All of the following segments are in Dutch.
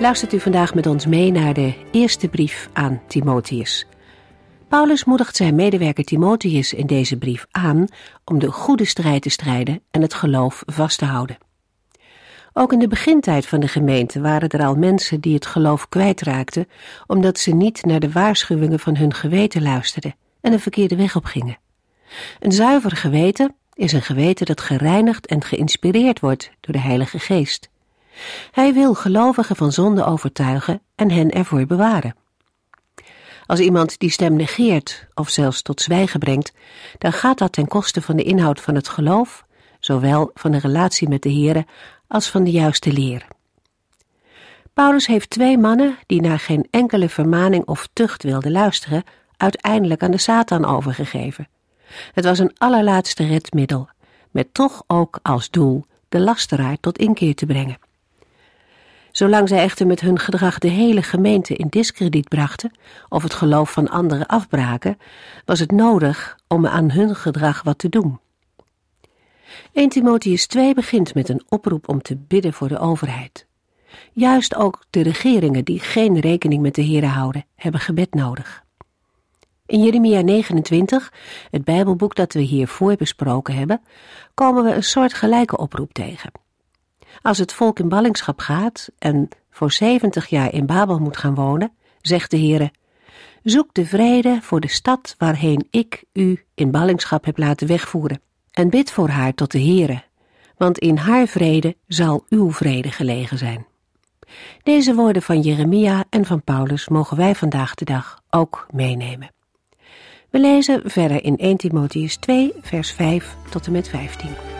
Luistert u vandaag met ons mee naar de eerste brief aan Timotheus. Paulus moedigt zijn medewerker Timotheus in deze brief aan om de goede strijd te strijden en het geloof vast te houden. Ook in de begintijd van de gemeente waren er al mensen die het geloof kwijtraakten omdat ze niet naar de waarschuwingen van hun geweten luisterden en een verkeerde weg op gingen. Een zuiver geweten is een geweten dat gereinigd en geïnspireerd wordt door de Heilige Geest. Hij wil gelovigen van zonde overtuigen en hen ervoor bewaren. Als iemand die stem negeert of zelfs tot zwijgen brengt, dan gaat dat ten koste van de inhoud van het geloof, zowel van de relatie met de Here als van de juiste leer. Paulus heeft twee mannen die naar geen enkele vermaning of tucht wilden luisteren, uiteindelijk aan de Satan overgegeven. Het was een allerlaatste redmiddel, met toch ook als doel de lasteraar tot inkeer te brengen. Zolang zij echter met hun gedrag de hele gemeente in diskrediet brachten of het geloof van anderen afbraken, was het nodig om aan hun gedrag wat te doen. 1 Timotheus 2 begint met een oproep om te bidden voor de overheid. Juist ook de regeringen die geen rekening met de Here houden, hebben gebed nodig. In Jeremia 29, het Bijbelboek dat we hiervoor besproken hebben, komen we een soort gelijke oproep tegen. Als het volk in ballingschap gaat en voor zeventig jaar in Babel moet gaan wonen, zegt de Heere, zoek de vrede voor de stad waarheen ik u in ballingschap heb laten wegvoeren, en bid voor haar tot de Heere, want in haar vrede zal uw vrede gelegen zijn. Deze woorden van Jeremia en van Paulus mogen wij vandaag de dag ook meenemen. We lezen verder in 1 Timotheus 2, vers 5 tot en met 15.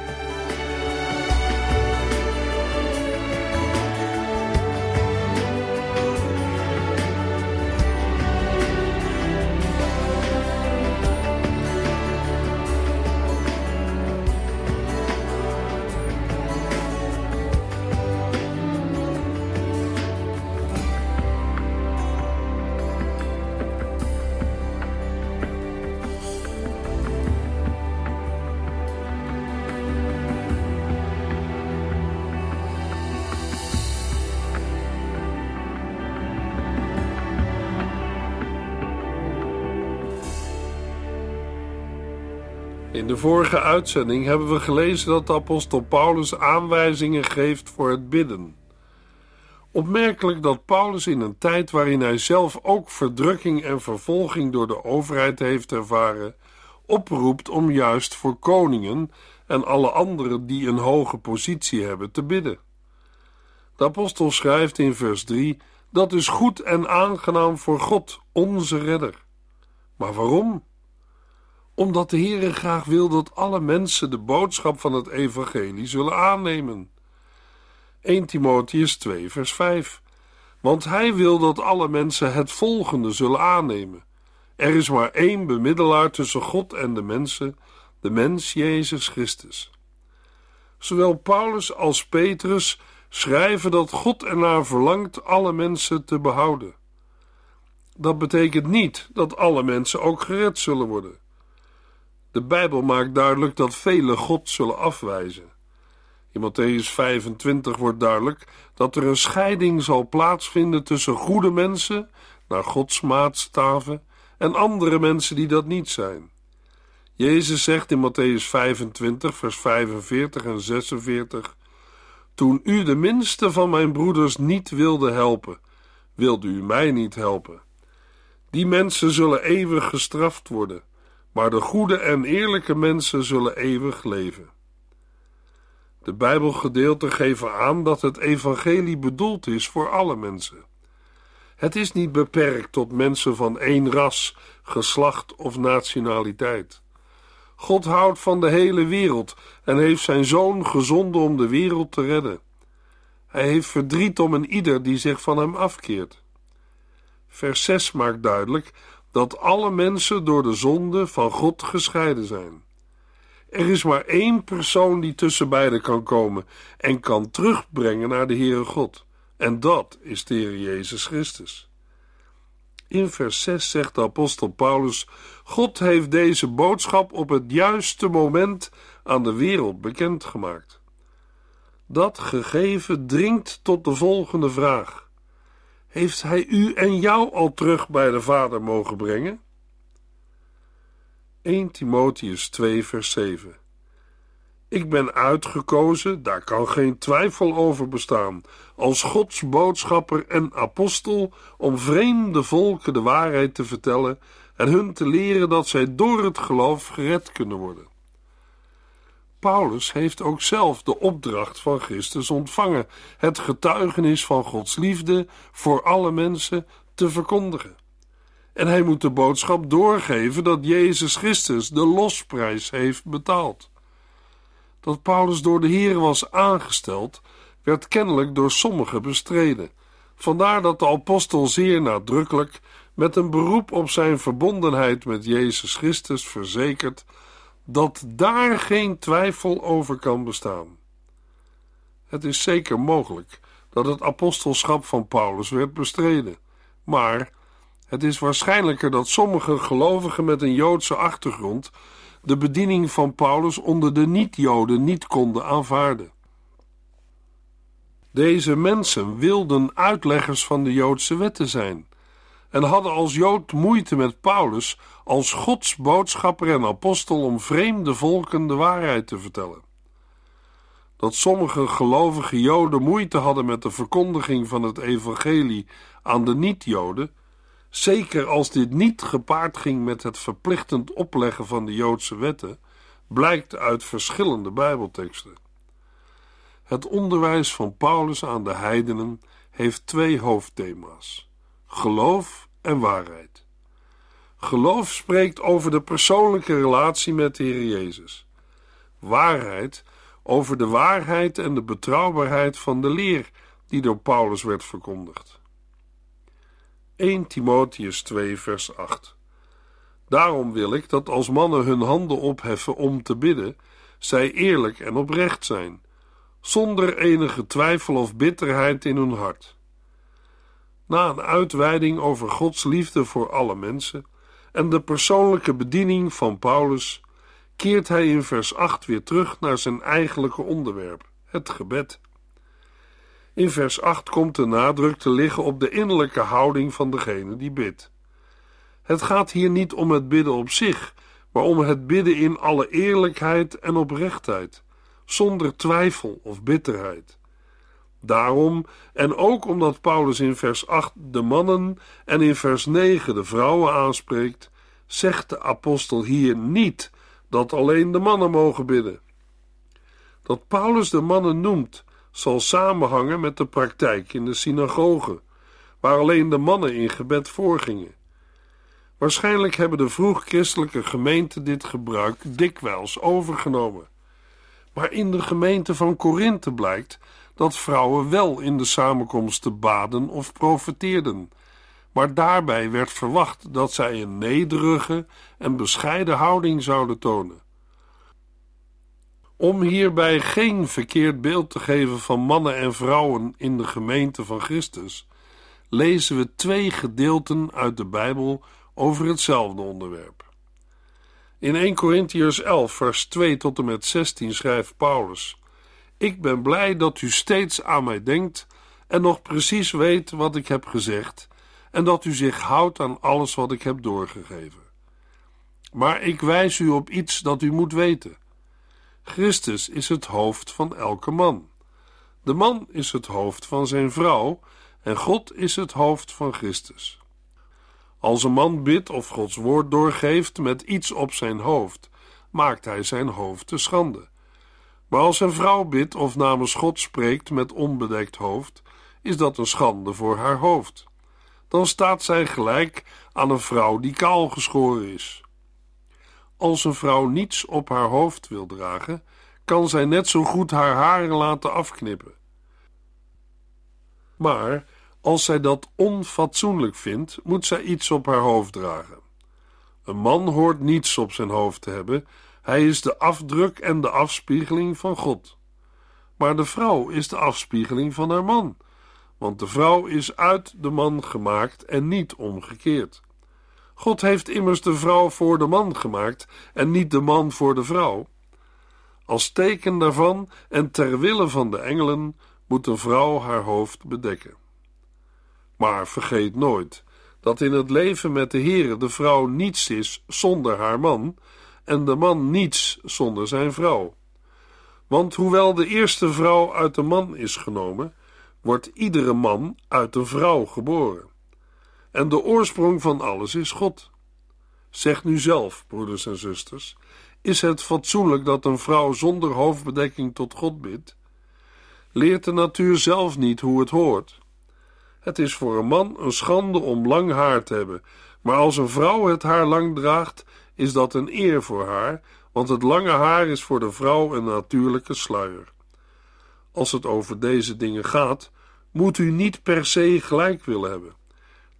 De vorige uitzending hebben we gelezen dat de apostel Paulus aanwijzingen geeft voor het bidden. Opmerkelijk dat Paulus in een tijd waarin hij zelf ook verdrukking en vervolging door de overheid heeft ervaren, oproept om juist voor koningen en alle anderen die een hoge positie hebben te bidden. De apostel schrijft in vers 3: Dat is goed en aangenaam voor God, onze redder. Maar waarom? Omdat de Heere graag wil dat alle mensen de boodschap van het evangelie zullen aannemen. 1 Timotheus 2 vers 5 Want hij wil dat alle mensen het volgende zullen aannemen. Er is maar één bemiddelaar tussen God en de mensen, de mens Jezus Christus. Zowel Paulus als Petrus schrijven dat God ernaar verlangt alle mensen te behouden. Dat betekent niet dat alle mensen ook gered zullen worden. De Bijbel maakt duidelijk dat velen God zullen afwijzen. In Matthäus 25 wordt duidelijk dat er een scheiding zal plaatsvinden tussen goede mensen, naar Gods maatstaven, en andere mensen die dat niet zijn. Jezus zegt in Matthäus 25, vers 45 en 46: Toen u de minste van mijn broeders niet wilde helpen, wilde u mij niet helpen. Die mensen zullen eeuwig gestraft worden maar de goede en eerlijke mensen zullen eeuwig leven. De Bijbelgedeelten geven aan dat het evangelie bedoeld is voor alle mensen. Het is niet beperkt tot mensen van één ras, geslacht of nationaliteit. God houdt van de hele wereld en heeft zijn zoon gezonden om de wereld te redden. Hij heeft verdriet om een ieder die zich van hem afkeert. Vers 6 maakt duidelijk dat alle mensen door de zonde van God gescheiden zijn. Er is maar één persoon die tussen beiden kan komen en kan terugbrengen naar de Heere God. En dat is de Jezus Christus. In vers 6 zegt de apostel Paulus: God heeft deze boodschap op het juiste moment aan de wereld bekendgemaakt. Dat gegeven dringt tot de volgende vraag: Heeft Hij u en jou al terug bij de Vader mogen brengen? 1 Timotheus 2, vers 7. Ik ben uitgekozen, daar kan geen twijfel over bestaan, als Gods boodschapper en apostel om vreemde volken de waarheid te vertellen en hun te leren dat zij door het geloof gered kunnen worden. Paulus heeft ook zelf de opdracht van Christus ontvangen het getuigenis van Gods liefde voor alle mensen te verkondigen. En hij moet de boodschap doorgeven dat Jezus Christus de losprijs heeft betaald. Dat Paulus door de Heer was aangesteld, werd kennelijk door sommigen bestreden. Vandaar dat de apostel zeer nadrukkelijk met een beroep op zijn verbondenheid met Jezus Christus verzekert dat daar geen twijfel over kan bestaan. Het is zeker mogelijk dat het apostelschap van Paulus werd bestreden, maar het is waarschijnlijker dat sommige gelovigen met een Joodse achtergrond de bediening van Paulus onder de niet-Joden niet konden aanvaarden. Deze mensen wilden uitleggers van de Joodse wetten zijn en hadden als Jood moeite met Paulus als Gods boodschapper en apostel om vreemde volken de waarheid te vertellen. Dat sommige gelovige Joden moeite hadden met de verkondiging van het evangelie aan de niet-Joden, zeker als dit niet gepaard ging met het verplichtend opleggen van de Joodse wetten, blijkt uit verschillende Bijbelteksten. Het onderwijs van Paulus aan de heidenen heeft twee hoofdthema's: geloof en waarheid. Geloof spreekt over de persoonlijke relatie met de Heer Jezus. Waarheid over de waarheid en de betrouwbaarheid van de leer die door Paulus werd verkondigd. 1 Timotheus 2 vers 8 Daarom wil ik dat als mannen hun handen opheffen om te bidden, zij eerlijk en oprecht zijn, zonder enige twijfel of bitterheid in hun hart. Na een uitweiding over Gods liefde voor alle mensen en de persoonlijke bediening van Paulus, keert hij in vers 8 weer terug naar zijn eigenlijke onderwerp, het gebed. In vers 8 komt de nadruk te liggen op de innerlijke houding van degene die bidt. Het gaat hier niet om het bidden op zich, maar om het bidden in alle eerlijkheid en oprechtheid, zonder twijfel of bitterheid. Daarom, en ook omdat Paulus in vers 8 de mannen en in vers 9 de vrouwen aanspreekt, zegt de apostel hier niet dat alleen de mannen mogen bidden. Dat Paulus de mannen noemt, zal samenhangen met de praktijk in de synagoge, waar alleen de mannen in gebed voorgingen. Waarschijnlijk hebben de vroeg-christelijke gemeenten dit gebruik dikwijls overgenomen. Maar in de gemeente van Korinthe blijkt dat vrouwen wel in de samenkomsten baden of profeteerden, maar daarbij werd verwacht dat zij een nederige en bescheiden houding zouden tonen. Om hierbij geen verkeerd beeld te geven van mannen en vrouwen in de gemeente van Christus, lezen we twee gedeelten uit de Bijbel over hetzelfde onderwerp. In 1 Corinthiërs 11, vers 2 tot en met 16 schrijft Paulus: Ik ben blij dat u steeds aan mij denkt en nog precies weet wat ik heb gezegd, en dat u zich houdt aan alles wat ik heb doorgegeven. Maar ik wijs u op iets dat u moet weten. Christus is het hoofd van elke man. De man is het hoofd van zijn vrouw en God is het hoofd van Christus. Als een man bidt of Gods woord doorgeeft met iets op zijn hoofd, maakt hij zijn hoofd te schande. Maar als een vrouw bidt of namens God spreekt met onbedekt hoofd, is dat een schande voor haar hoofd. Dan staat zij gelijk aan een vrouw die kaal geschoren is. Als een vrouw niets op haar hoofd wil dragen, kan zij net zo goed haar haren laten afknippen. Maar als zij dat onfatsoenlijk vindt, moet zij iets op haar hoofd dragen. Een man hoort niets op zijn hoofd te hebben, hij is de afdruk en de afspiegeling van God. Maar de vrouw is de afspiegeling van haar man, want de vrouw is uit de man gemaakt en niet omgekeerd. God heeft immers de vrouw voor de man gemaakt en niet de man voor de vrouw. Als teken daarvan en ter wille van de engelen moet een vrouw haar hoofd bedekken. Maar vergeet nooit dat in het leven met de Heere de vrouw niets is zonder haar man en de man niets zonder zijn vrouw. Want hoewel de eerste vrouw uit de man is genomen, wordt iedere man uit een vrouw geboren. En de oorsprong van alles is God. Zeg nu zelf, broeders en zusters, is het fatsoenlijk dat een vrouw zonder hoofdbedekking tot God bidt? Leert de natuur zelf niet hoe het hoort? Het is voor een man een schande om lang haar te hebben, maar als een vrouw het haar lang draagt, is dat een eer voor haar, want het lange haar is voor de vrouw een natuurlijke sluier. Als het over deze dingen gaat, moet u niet per se gelijk willen hebben.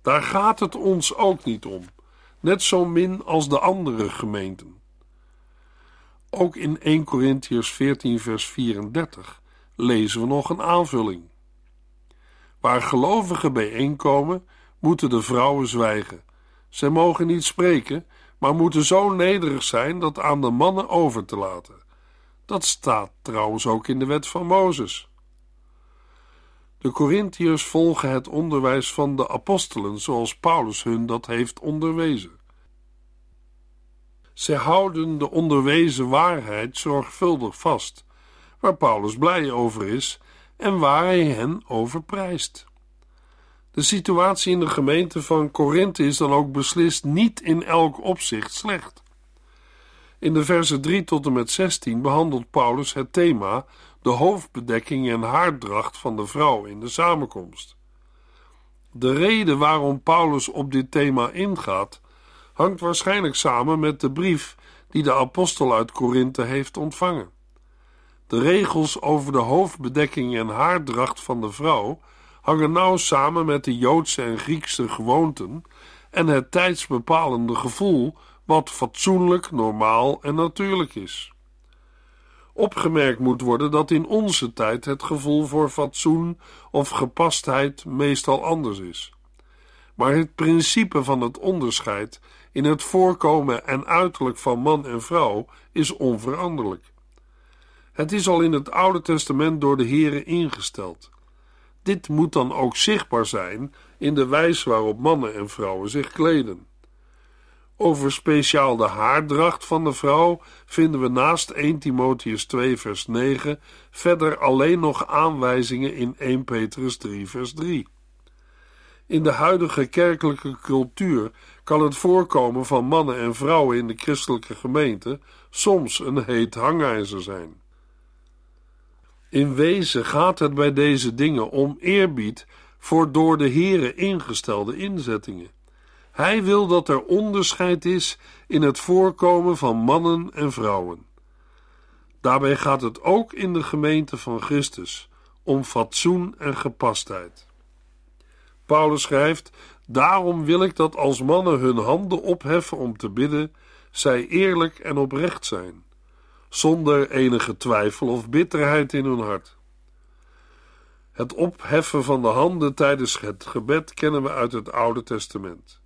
Daar gaat het ons ook niet om, net zo min als de andere gemeenten. Ook in 1 Corinthians 14, vers 34 lezen we nog een aanvulling. Waar gelovigen bijeenkomen, moeten de vrouwen zwijgen. Zij mogen niet spreken, maar moeten zo nederig zijn dat aan de mannen over te laten. Dat staat trouwens ook in de wet van Mozes. De Corinthiërs volgen het onderwijs van de apostelen zoals Paulus hun dat heeft onderwezen. Zij houden de onderwezen waarheid zorgvuldig vast, waar Paulus blij over is en waar hij hen over prijst. De situatie in de gemeente van Korinthe is dan ook beslist niet in elk opzicht slecht. In de versen 3 tot en met 16 behandelt Paulus het thema de hoofdbedekking en haardracht van de vrouw in de samenkomst. De reden waarom Paulus op dit thema ingaat, hangt waarschijnlijk samen met de brief die de apostel uit Korinthe heeft ontvangen. De regels over de hoofdbedekking en haardracht van de vrouw hangen nauw samen met de Joodse en Griekse gewoonten en het tijdsbepalende gevoel wat fatsoenlijk, normaal en natuurlijk is. Opgemerkt moet worden dat in onze tijd het gevoel voor fatsoen of gepastheid meestal anders is. Maar het principe van het onderscheid in het voorkomen en uiterlijk van man en vrouw is onveranderlijk. Het is al in het Oude Testament door de Here ingesteld. Dit moet dan ook zichtbaar zijn in de wijze waarop mannen en vrouwen zich kleden. Over speciaal de haardracht van de vrouw vinden we naast 1 Timotheus 2 vers 9 verder alleen nog aanwijzingen in 1 Petrus 3 vers 3. In de huidige kerkelijke cultuur kan het voorkomen van mannen en vrouwen in de christelijke gemeente soms een heet hangijzer zijn. In wezen gaat het bij deze dingen om eerbied voor door de Here ingestelde inzettingen. Hij wil dat er onderscheid is in het voorkomen van mannen en vrouwen. Daarbij gaat het ook in de gemeente van Christus om fatsoen en gepastheid. Paulus schrijft: Daarom wil ik dat als mannen hun handen opheffen om te bidden, zij eerlijk en oprecht zijn zonder enige twijfel of bitterheid in hun hart. Het opheffen van de handen tijdens het gebed kennen we uit het Oude Testament.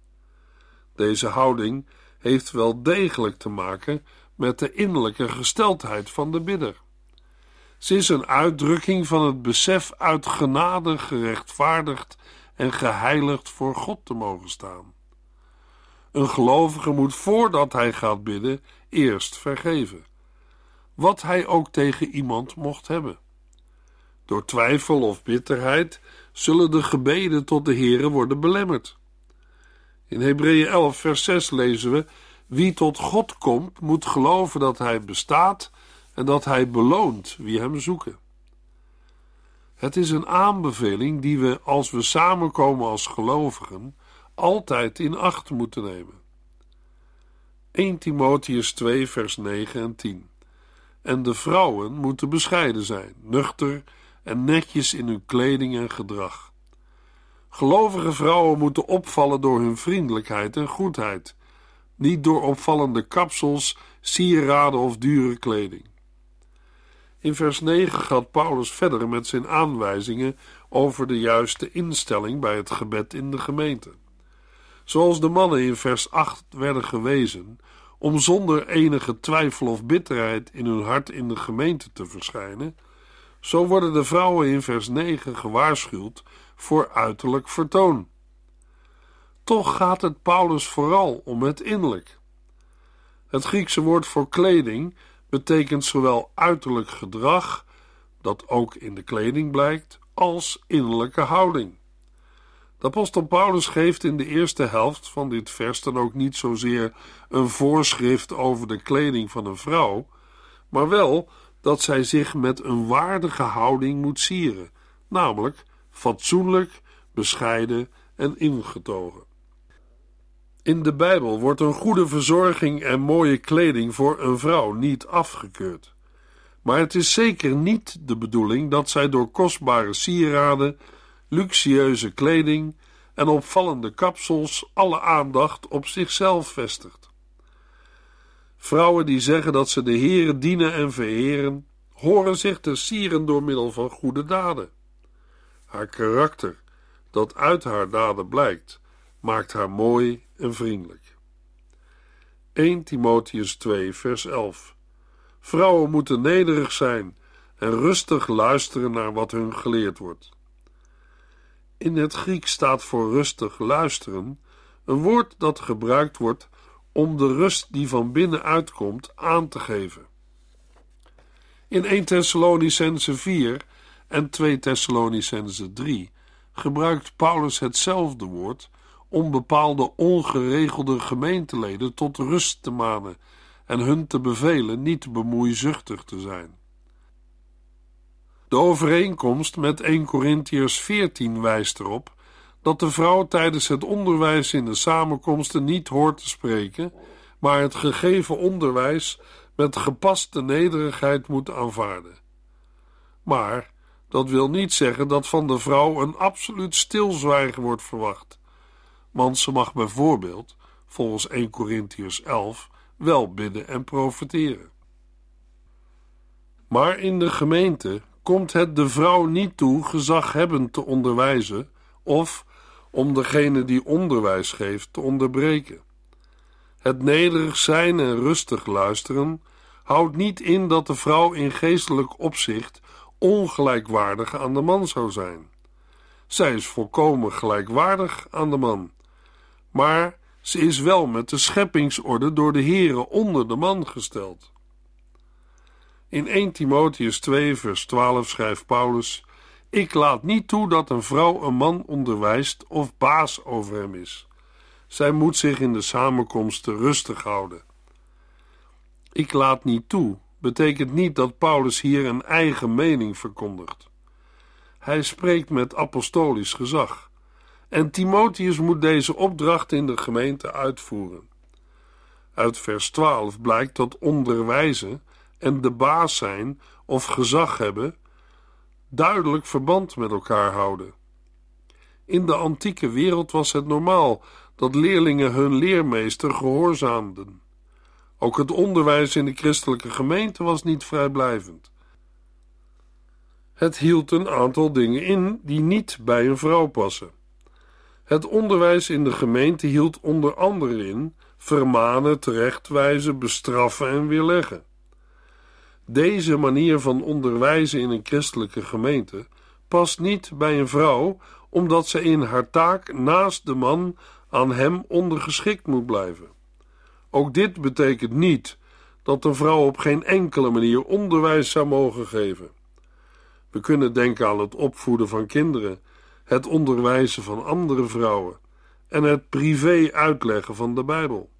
Deze houding heeft wel degelijk te maken met de innerlijke gesteldheid van de bidder. Ze is een uitdrukking van het besef uit genade gerechtvaardigd en geheiligd voor God te mogen staan. Een gelovige moet voordat hij gaat bidden eerst vergeven wat hij ook tegen iemand mocht hebben. Door twijfel of bitterheid zullen de gebeden tot de Heere worden belemmerd. In Hebreeën 11, vers 6 lezen we: Wie tot God komt, moet geloven dat Hij bestaat en dat Hij beloont wie Hem zoeken. Het is een aanbeveling die we, als we samenkomen als gelovigen, altijd in acht moeten nemen. 1 Timotheus 2, vers 9 en 10 en de vrouwen moeten bescheiden zijn, nuchter en netjes in hun kleding en gedrag. Gelovige vrouwen moeten opvallen door hun vriendelijkheid en goedheid, niet door opvallende kapsels, sieraden of dure kleding. In vers 9 gaat Paulus verder met zijn aanwijzingen over de juiste instelling bij het gebed in de gemeente. Zoals de mannen in vers 8 werden gewezen om zonder enige twijfel of bitterheid in hun hart in de gemeente te verschijnen, zo worden de vrouwen in vers 9 gewaarschuwd voor uiterlijk vertoon. Toch gaat het Paulus vooral om het innerlijk. Het Griekse woord voor kleding betekent zowel uiterlijk gedrag, dat ook in de kleding blijkt, als innerlijke houding. De apostel Paulus geeft in de eerste helft van dit vers dan ook niet zozeer een voorschrift over de kleding van een vrouw, maar wel dat zij zich met een waardige houding moet sieren, namelijk fatsoenlijk, bescheiden en ingetogen. In de Bijbel wordt een goede verzorging en mooie kleding voor een vrouw niet afgekeurd. Maar het is zeker niet de bedoeling dat zij door kostbare sieraden, luxueuze kleding en opvallende kapsels alle aandacht op zichzelf vestigt. Vrouwen die zeggen dat ze de Heeren dienen en vereren, horen zich te sieren door middel van goede daden. Haar karakter, dat uit haar daden blijkt, maakt haar mooi en vriendelijk. 1 Timotheus 2, vers 11. Vrouwen moeten nederig zijn en rustig luisteren naar wat hun geleerd wordt. In het Griek staat voor rustig luisteren een woord dat gebruikt wordt om de rust die van binnen uitkomt aan te geven. In 1 Thessalonicense 4 en 2 Thessalonicense 3 gebruikt Paulus hetzelfde woord om bepaalde ongeregelde gemeenteleden tot rust te manen en hun te bevelen niet bemoeizuchtig te zijn. De overeenkomst met 1 Corinthiërs 14 wijst erop dat de vrouw tijdens het onderwijs in de samenkomsten niet hoort te spreken, maar het gegeven onderwijs met gepaste nederigheid moet aanvaarden. Maar dat wil niet zeggen dat van de vrouw een absoluut stilzwijgen wordt verwacht, want ze mag bijvoorbeeld, volgens 1 Corinthiërs 11, wel bidden en profeteren. Maar in de gemeente komt het de vrouw niet toe gezaghebbend te onderwijzen of om degene die onderwijs geeft te onderbreken. Het nederig zijn en rustig luisteren houdt niet in dat de vrouw in geestelijk opzicht ongelijkwaardig aan de man zou zijn. Zij is volkomen gelijkwaardig aan de man, maar ze is wel met de scheppingsorde door de Here onder de man gesteld. In 1 Timotheus 2, vers 12 schrijft Paulus: Ik laat niet toe dat een vrouw een man onderwijst of baas over hem is. Zij moet zich in de samenkomsten rustig houden. Ik laat niet toe betekent niet dat Paulus hier een eigen mening verkondigt. Hij spreekt met apostolisch gezag. En Timotheus moet deze opdracht in de gemeente uitvoeren. Uit vers 12 blijkt dat onderwijzen en de baas zijn of gezag hebben duidelijk verband met elkaar houden. In de antieke wereld was het normaal dat leerlingen hun leermeester gehoorzaamden. Ook het onderwijs in de christelijke gemeente was niet vrijblijvend. Het hield een aantal dingen in die niet bij een vrouw passen. Het onderwijs in de gemeente hield onder andere in vermanen, terechtwijzen, bestraffen en weerleggen. Deze manier van onderwijzen in een christelijke gemeente past niet bij een vrouw, omdat ze in haar taak naast de man aan hem ondergeschikt moet blijven. Ook dit betekent niet dat een vrouw op geen enkele manier onderwijs zou mogen geven. We kunnen denken aan het opvoeden van kinderen, het onderwijzen van andere vrouwen en het privé uitleggen van de Bijbel.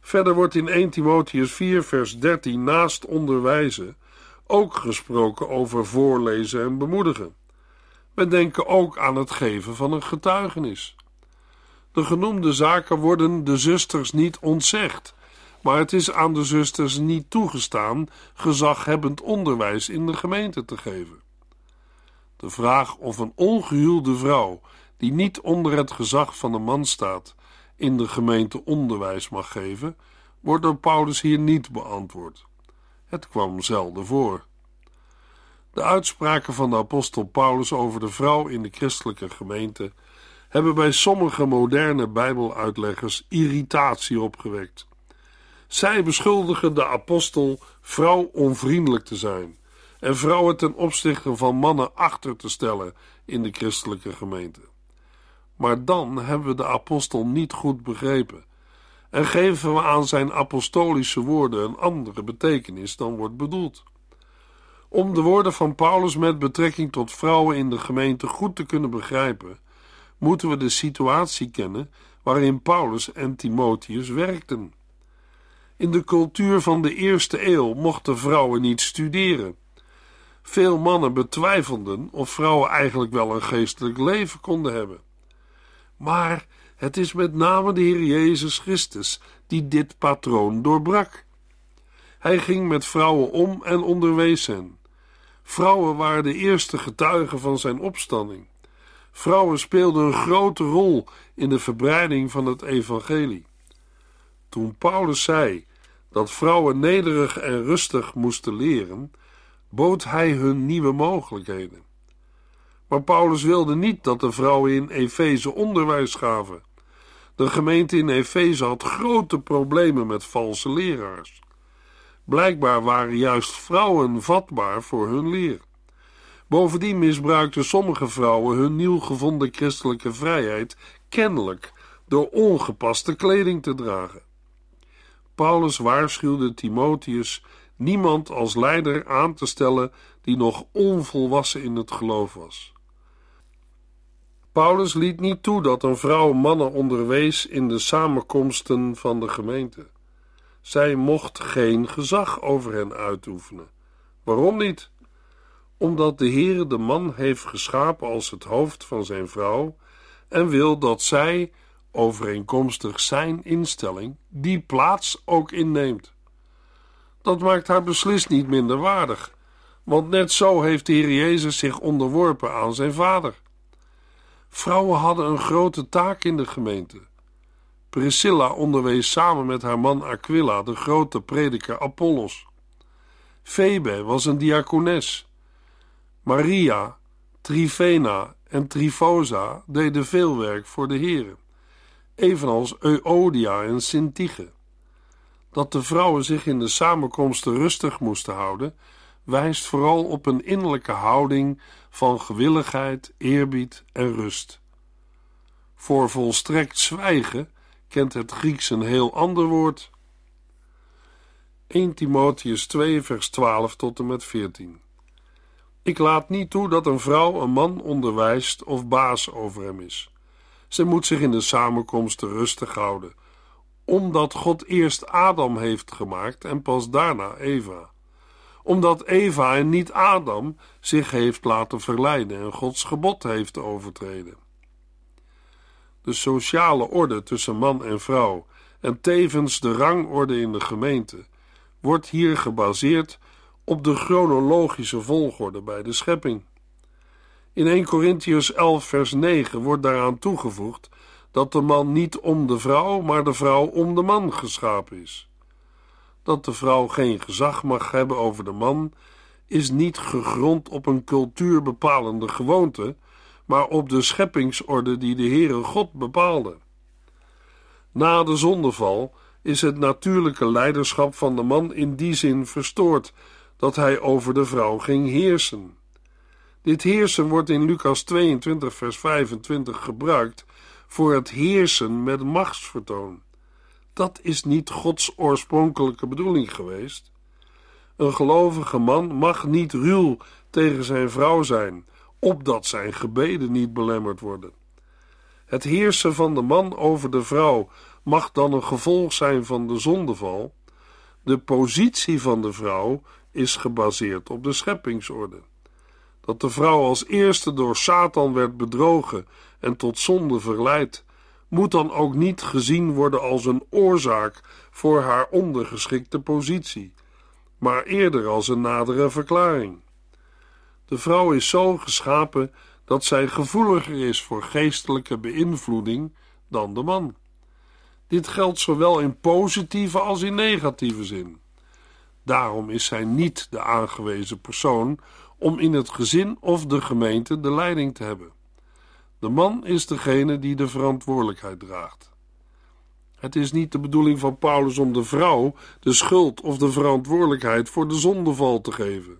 Verder wordt in 1 Timotheus 4, vers 13 naast onderwijzen ook gesproken over voorlezen en bemoedigen. We denken ook aan het geven van een getuigenis. De genoemde zaken worden de zusters niet ontzegd, maar het is aan de zusters niet toegestaan gezaghebbend onderwijs in de gemeente te geven. De vraag of een ongehuwde vrouw die niet onder het gezag van de man staat, in de gemeente onderwijs mag geven, wordt door Paulus hier niet beantwoord. Het kwam zelden voor. De uitspraken van de apostel Paulus over de vrouw in de christelijke gemeente hebben bij sommige moderne Bijbeluitleggers irritatie opgewekt. Zij beschuldigen de apostel vrouw onvriendelijk te zijn en vrouwen ten opzichte van mannen achter te stellen in de christelijke gemeente. Maar dan hebben we de apostel niet goed begrepen en geven we aan zijn apostolische woorden een andere betekenis dan wordt bedoeld. Om de woorden van Paulus met betrekking tot vrouwen in de gemeente goed te kunnen begrijpen, moeten we de situatie kennen waarin Paulus en Timotheus werkten. In de cultuur van de eerste eeuw mochten vrouwen niet studeren. Veel mannen betwijfelden of vrouwen eigenlijk wel een geestelijk leven konden hebben. Maar het is met name de Heer Jezus Christus die dit patroon doorbrak. Hij ging met vrouwen om en onderwees hen. Vrouwen waren de eerste getuigen van zijn opstanding. Vrouwen speelden een grote rol in de verbreiding van het evangelie. Toen Paulus zei dat vrouwen nederig en rustig moesten leren, bood hij hun nieuwe mogelijkheden. Maar Paulus wilde niet dat de vrouwen in Efeze onderwijs gaven. De gemeente in Efeze had grote problemen met valse leraars. Blijkbaar waren juist vrouwen vatbaar voor hun leer. Bovendien misbruikten sommige vrouwen hun nieuw gevonden christelijke vrijheid kennelijk door ongepaste kleding te dragen. Paulus waarschuwde Timotheus niemand als leider aan te stellen die nog onvolwassen in het geloof was. Paulus liet niet toe dat een vrouw mannen onderwees in de samenkomsten van de gemeente. Zij mocht geen gezag over hen uitoefenen. Waarom niet? Omdat de Heere de man heeft geschapen als het hoofd van zijn vrouw en wil dat zij, overeenkomstig zijn instelling, die plaats ook inneemt. Dat maakt haar beslist niet minder waardig, want net zo heeft de Heer Jezus zich onderworpen aan zijn Vader. Vrouwen hadden een grote taak in de gemeente. Priscilla onderwees samen met haar man Aquila de grote prediker Apollos. Febe was een diakones. Maria, Trifena en Trifosa deden veel werk voor de heren, evenals Euodia en Sintige. Dat de vrouwen zich in de samenkomsten rustig moesten houden, wijst vooral op een innerlijke houding van gewilligheid, eerbied en rust. Voor volstrekt zwijgen kent het Grieks een heel ander woord. 1 Timotheus 2, vers 12 tot en met 14. Ik laat niet toe dat een vrouw een man onderwijst of baas over hem is. Zij moet zich in de samenkomsten rustig houden, omdat God eerst Adam heeft gemaakt en pas daarna Eva. Omdat Eva en niet Adam zich heeft laten verleiden en Gods gebod heeft overtreden. De sociale orde tussen man en vrouw en tevens de rangorde in de gemeente wordt hier gebaseerd op de chronologische volgorde bij de schepping. In 1 Corinthians 11, vers 9 wordt daaraan toegevoegd dat de man niet om de vrouw, maar de vrouw om de man geschapen is. Dat de vrouw geen gezag mag hebben over de man, is niet gegrond op een cultuurbepalende gewoonte, maar op de scheppingsorde die de Heere God bepaalde. Na de zondeval is het natuurlijke leiderschap van de man in die zin verstoord dat hij over de vrouw ging heersen. Dit heersen wordt in Lucas 22, vers 25 gebruikt voor het heersen met machtsvertoon. Dat is niet Gods oorspronkelijke bedoeling geweest. Een gelovige man mag niet ruw tegen zijn vrouw zijn, opdat zijn gebeden niet belemmerd worden. Het heersen van de man over de vrouw mag dan een gevolg zijn van de zondeval. De positie van de vrouw is gebaseerd op de scheppingsorde. Dat de vrouw als eerste door Satan werd bedrogen en tot zonde verleid, moet dan ook niet gezien worden als een oorzaak voor haar ondergeschikte positie, maar eerder als een nadere verklaring. De vrouw is zo geschapen dat zij gevoeliger is voor geestelijke beïnvloeding dan de man. Dit geldt zowel in positieve als in negatieve zin. Daarom is zij niet de aangewezen persoon om in het gezin of de gemeente de leiding te hebben. De man is degene die de verantwoordelijkheid draagt. Het is niet de bedoeling van Paulus om de vrouw de schuld of de verantwoordelijkheid voor de zondeval te geven.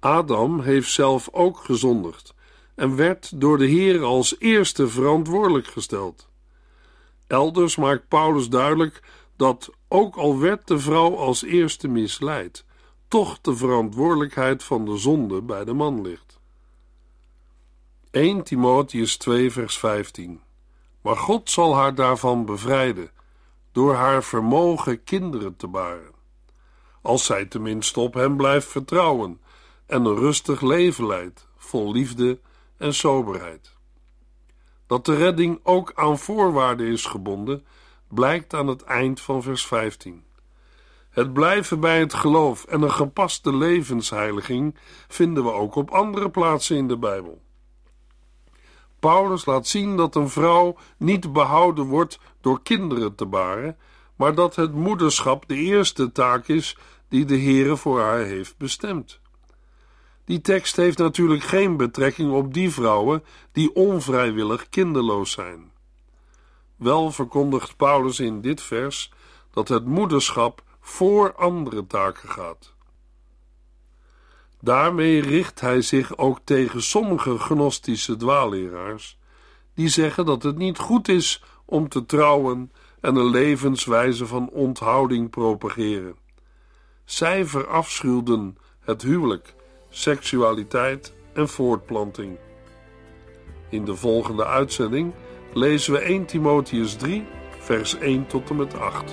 Adam heeft zelf ook gezondigd en werd door de Heer als eerste verantwoordelijk gesteld. Elders maakt Paulus duidelijk dat, ook al werd de vrouw als eerste misleid, toch de verantwoordelijkheid van de zonde bij de man ligt. 1 Timotheus 2 vers 15 Maar God zal haar daarvan bevrijden, door haar vermogen kinderen te baren. Als zij tenminste op hem blijft vertrouwen en een rustig leven leidt, vol liefde en soberheid. Dat de redding ook aan voorwaarden is gebonden, blijkt aan het eind van vers 15. Het blijven bij het geloof en een gepaste levensheiliging vinden we ook op andere plaatsen in de Bijbel. Paulus laat zien dat een vrouw niet behouden wordt door kinderen te baren, maar dat het moederschap de eerste taak is die de Heere voor haar heeft bestemd. Die tekst heeft natuurlijk geen betrekking op die vrouwen die onvrijwillig kinderloos zijn. Wel verkondigt Paulus in dit vers dat het moederschap voor andere taken gaat. Daarmee richt hij zich ook tegen sommige gnostische dwaalleraars, die zeggen dat het niet goed is om te trouwen en een levenswijze van onthouding propageren. Zij verafschuwden het huwelijk, seksualiteit en voortplanting. In de volgende uitzending lezen we 1 Timotheus 3, vers 1 tot en met 8.